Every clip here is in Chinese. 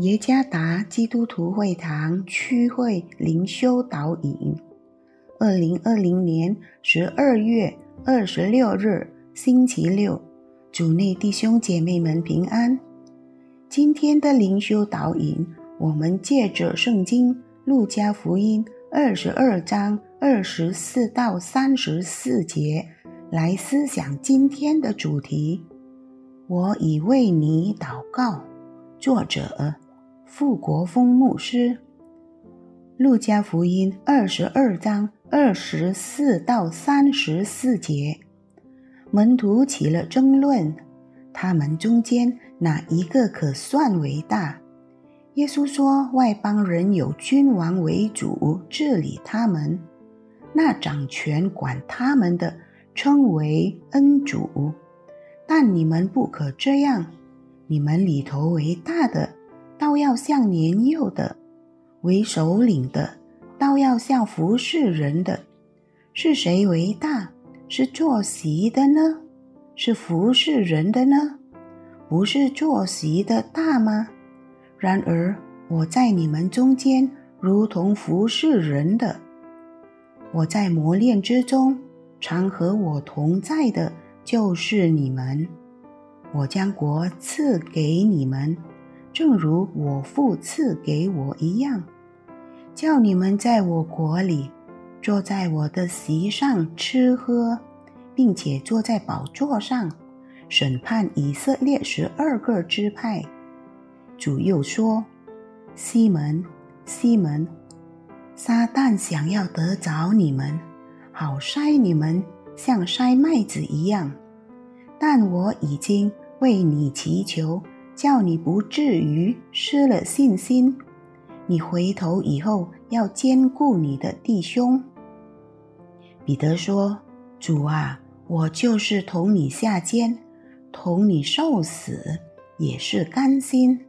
耶加达基督徒会堂区会灵修导引，二零二零年十二月二十六日星期六，主内弟兄姐妹们平安。今天的灵修导引，我们借着圣经路加福音二十二章二十四到三十四节来思想今天的主题。我已为你祷告。作者：傅国峰牧师。路加福音二十二章二十四到三十四节，门徒起了争论，他们中间哪一个可算为大？耶稣说：“外邦人有君王为主，治理他们；那掌权管他们的，称为恩主。”但你们不可这样，你们里头为大的，倒要像年幼的；为首领的，倒要像服侍人的。是谁为大？是坐席的呢？是服侍人的呢？不是坐席的大吗？然而我在你们中间，如同服侍人的。我在磨练之中，常和我同在的。就是你们，我将国赐给你们，正如我父赐给我一样，叫你们在我国里坐在我的席上吃喝，并且坐在宝座上审判以色列十二个支派。主又说：“西门，西门，撒旦想要得着你们，好筛你们。”像筛麦子一样，但我已经为你祈求，叫你不至于失了信心。你回头以后要兼顾你的弟兄。彼得说：“主啊，我就是同你下监，同你受死，也是甘心。”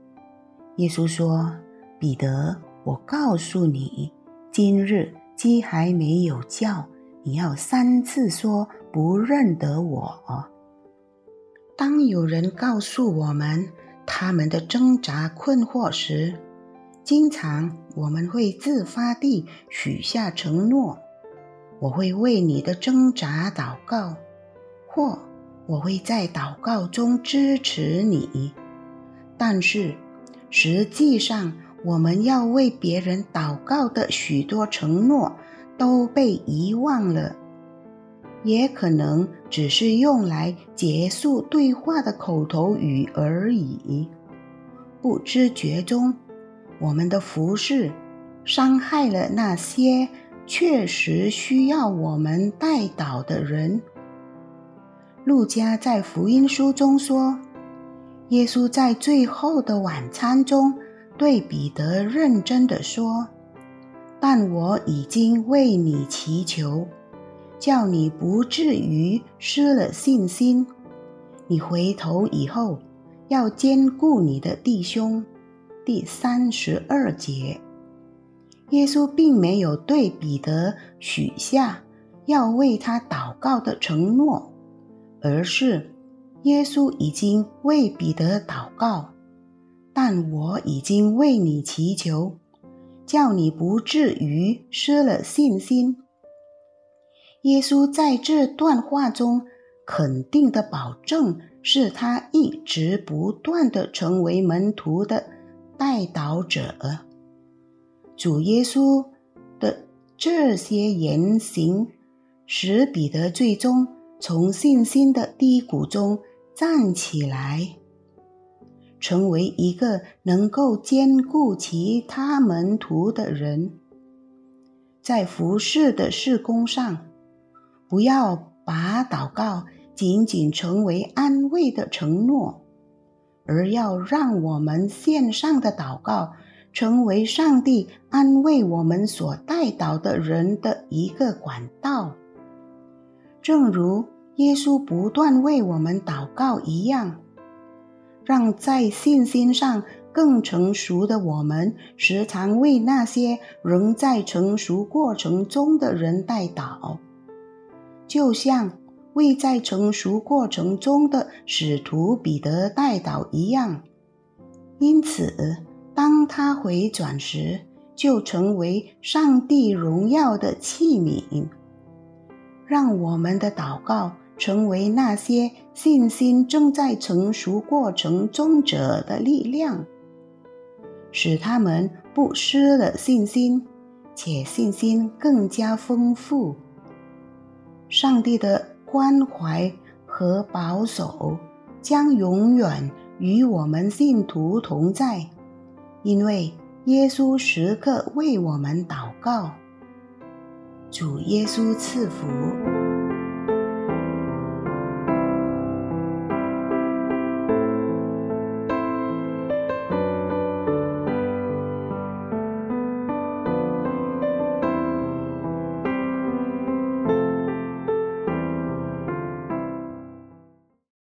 耶稣说：“彼得，我告诉你，今日鸡还没有叫。”你要三次说不认得我。当有人告诉我们他们的挣扎困惑时，经常我们会自发地许下承诺：我会为你的挣扎祷告，或我会在祷告中支持你。但是实际上，我们要为别人祷告的许多承诺。都被遗忘了，也可能只是用来结束对话的口头语而已。不知觉中，我们的服饰伤害了那些确实需要我们带导的人。路加在福音书中说，耶稣在最后的晚餐中对彼得认真的说。但我已经为你祈求，叫你不至于失了信心。你回头以后要兼顾你的弟兄。第三十二节，耶稣并没有对彼得许下要为他祷告的承诺，而是耶稣已经为彼得祷告。但我已经为你祈求。叫你不至于失了信心。耶稣在这段话中肯定的保证，是他一直不断的成为门徒的带导者。主耶稣的这些言行，使彼得最终从信心的低谷中站起来。成为一个能够兼顾其他门徒的人，在服侍的事工上，不要把祷告仅仅成为安慰的承诺，而要让我们线上的祷告成为上帝安慰我们所带导的人的一个管道。正如耶稣不断为我们祷告一样。让在信心上更成熟的我们，时常为那些仍在成熟过程中的人代祷，就像未在成熟过程中的使徒彼得代祷一样。因此，当他回转时，就成为上帝荣耀的器皿。让我们的祷告成为那些信心正在成熟过程中者的力量，使他们不失了信心，且信心更加丰富。上帝的关怀和保守将永远与我们信徒同在，因为耶稣时刻为我们祷告。主耶稣赐福。